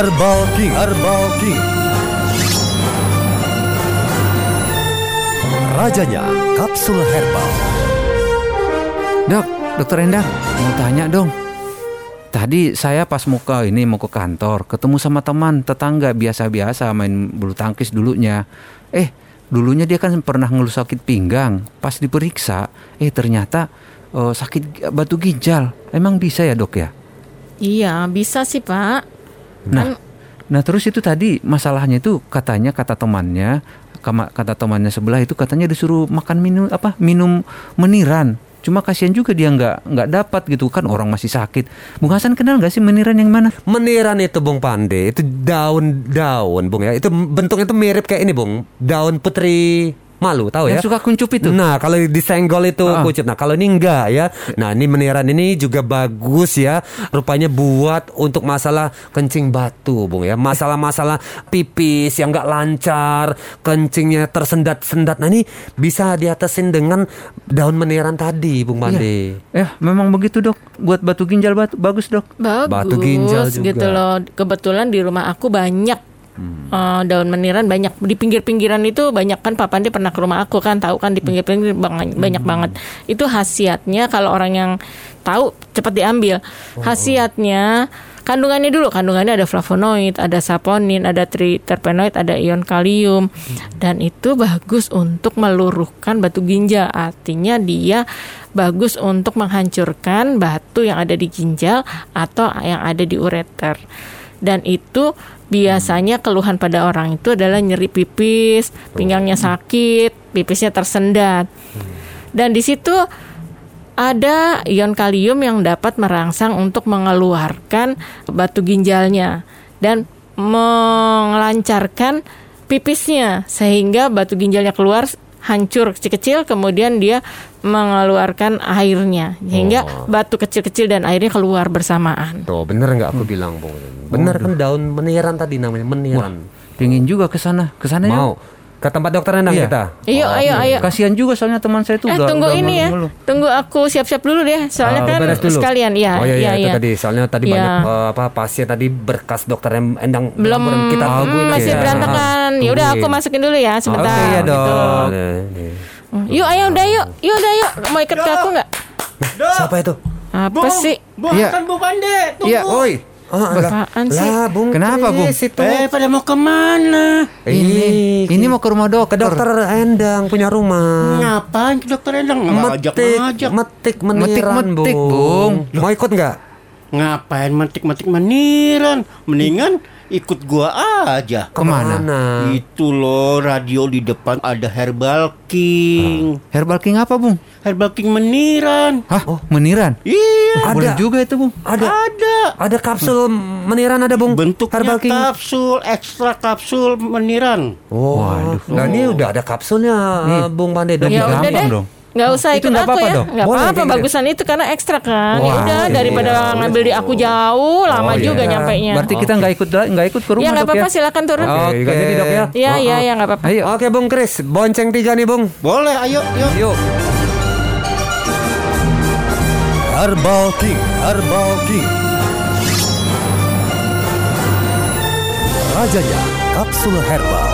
Herbal King Herbal King Rajanya kapsul herbal Dok, dokter Endang, mau tanya dong. Tadi saya pas muka ini mau ke kantor, ketemu sama teman tetangga biasa-biasa main bulu tangkis dulunya. Eh, dulunya dia kan pernah ngeluh sakit pinggang. Pas diperiksa, eh ternyata eh, sakit batu ginjal. Emang bisa ya dok ya? Iya, bisa sih, Pak. Nah, nah terus itu tadi masalahnya itu katanya kata temannya, kata temannya sebelah itu katanya disuruh makan minum apa minum meniran. Cuma kasihan juga dia nggak nggak dapat gitu kan orang masih sakit. Bung Hasan kenal nggak sih meniran yang mana? Meniran itu Bung Pande, itu daun-daun Bung ya. Itu bentuknya itu mirip kayak ini Bung, daun putri malu tahu Yang ya? suka kuncup itu. Nah, kalau disenggol itu Ah. kucup. Nah, kalau ini enggak ya. Nah, ini meniran ini juga bagus ya. Rupanya buat untuk masalah kencing batu, Bung ya. Masalah-masalah pipis yang enggak lancar, kencingnya tersendat-sendat. Nah, ini bisa diatasin dengan daun meniran tadi, Bung Pande. Ya, memang begitu dok. Buat batu ginjal batu, bagus dok. Bagus Batu ginjal juga. gitu loh. Kebetulan di rumah aku banyak Hmm. eh, daun meniran banyak di pinggir-pinggiran itu banyak kan Pak Pandi pernah ke rumah aku kan tahu kan di pinggir-pinggir bang- Hmm. banyak banget. Itu khasiatnya kalau orang yang tahu cepat diambil. Oh. Khasiatnya kandungannya dulu kandungannya ada flavonoid, ada saponin, ada triterpenoid, ada ion kalium dan itu bagus untuk meluruhkan batu ginjal. Artinya dia bagus untuk menghancurkan batu yang ada di ginjal atau yang ada di ureter. Dan itu biasanya keluhan pada orang itu adalah nyeri pipis, pinggangnya sakit, pipisnya tersendat. Dan di situ ada ion kalium yang dapat merangsang untuk mengeluarkan batu ginjalnya dan melancarkan pipisnya sehingga batu ginjalnya keluar hancur kecil-kecil kemudian dia mengeluarkan airnya sehingga batu kecil-kecil dan airnya keluar bersamaan. Tuh, bener nggak aku bilang, Bung? Bener kan daun meniran tadi namanya, meniran. Pingin juga ke sana, ke sana Mau ke tempat dokter Endang Iya. kita? Ayo ayo ayo. Kasihan juga soalnya teman saya itu Eh udah tunggu udah ini ya. ngeluh-ngeluh. Tunggu aku siap-siap dulu deh. Soalnya Ah, kan dulu. sekalian ya. Oh iya, iya, itu iya. tadi. Soalnya tadi Iya. banyak eh, apa pasien tadi berkas dokter Endang belum kita hmm, tungguin masih aja. berantakan. Ya udah aku masukin dulu ya sebentar. Oke, ya, gitu. nih. Hmm, Yuk ayo udah yuk. Yuk udah yuk. Mau ikut ke aku nggak? Siapa itu? Apa sih? Bung, Iya. kan Bung Pande. Tunggu. Iya, oi. Ah, lah, Apaan sih? lah, Bung Kenapa, Bung? Kris itu. Eh, pada mau ke mana? Ini, ini mau ke rumah ke dokter. dokter Endang punya rumah. Ngapain ke dokter Endang? Ngajak Metik, ngajak. metik meniran, Metik-metik, Bung. Mau ikut nggak? Ngapain metik-metik meniran? Mendingan ikut gua aja. Ke mana? Itu loh radio di depan ada Herbal King. Herbal King apa, Bung? Herbal King meniran. Hah? Meniran? Iya, Ada. Boleh juga itu, Bung. Ada. ada. Ada kapsul meniran ada, Bung. Bentuknya Herbal King. kapsul, ekstra kapsul meniran. Oh, Nah, ini udah ada kapsulnya, Nih. Bung Pande. Dok. Ya udah deh. dong. Nggak usah ikut aku apa-apa ya. dong? Boleh, apa-apa. Bagusan itu karena ekstra kan. ya Wah, udah iya. daripada ngambil di aku jauh, lama Oh, iya. juga nyampe nya. Berarti kita nggak ikut nggak ikut ke rumah, Ya nggak apa-apa. Silakan turun. Oke, nggak jadi, Dok, ya? Iya iya ya nggak apa-apa. Ayo. Oke, Bung Kris, bonceng tiga nih, Bung. Boleh, ayo, yuk. Yuk. हर बाव की हर भाव की। राजा कप सुन हर भाव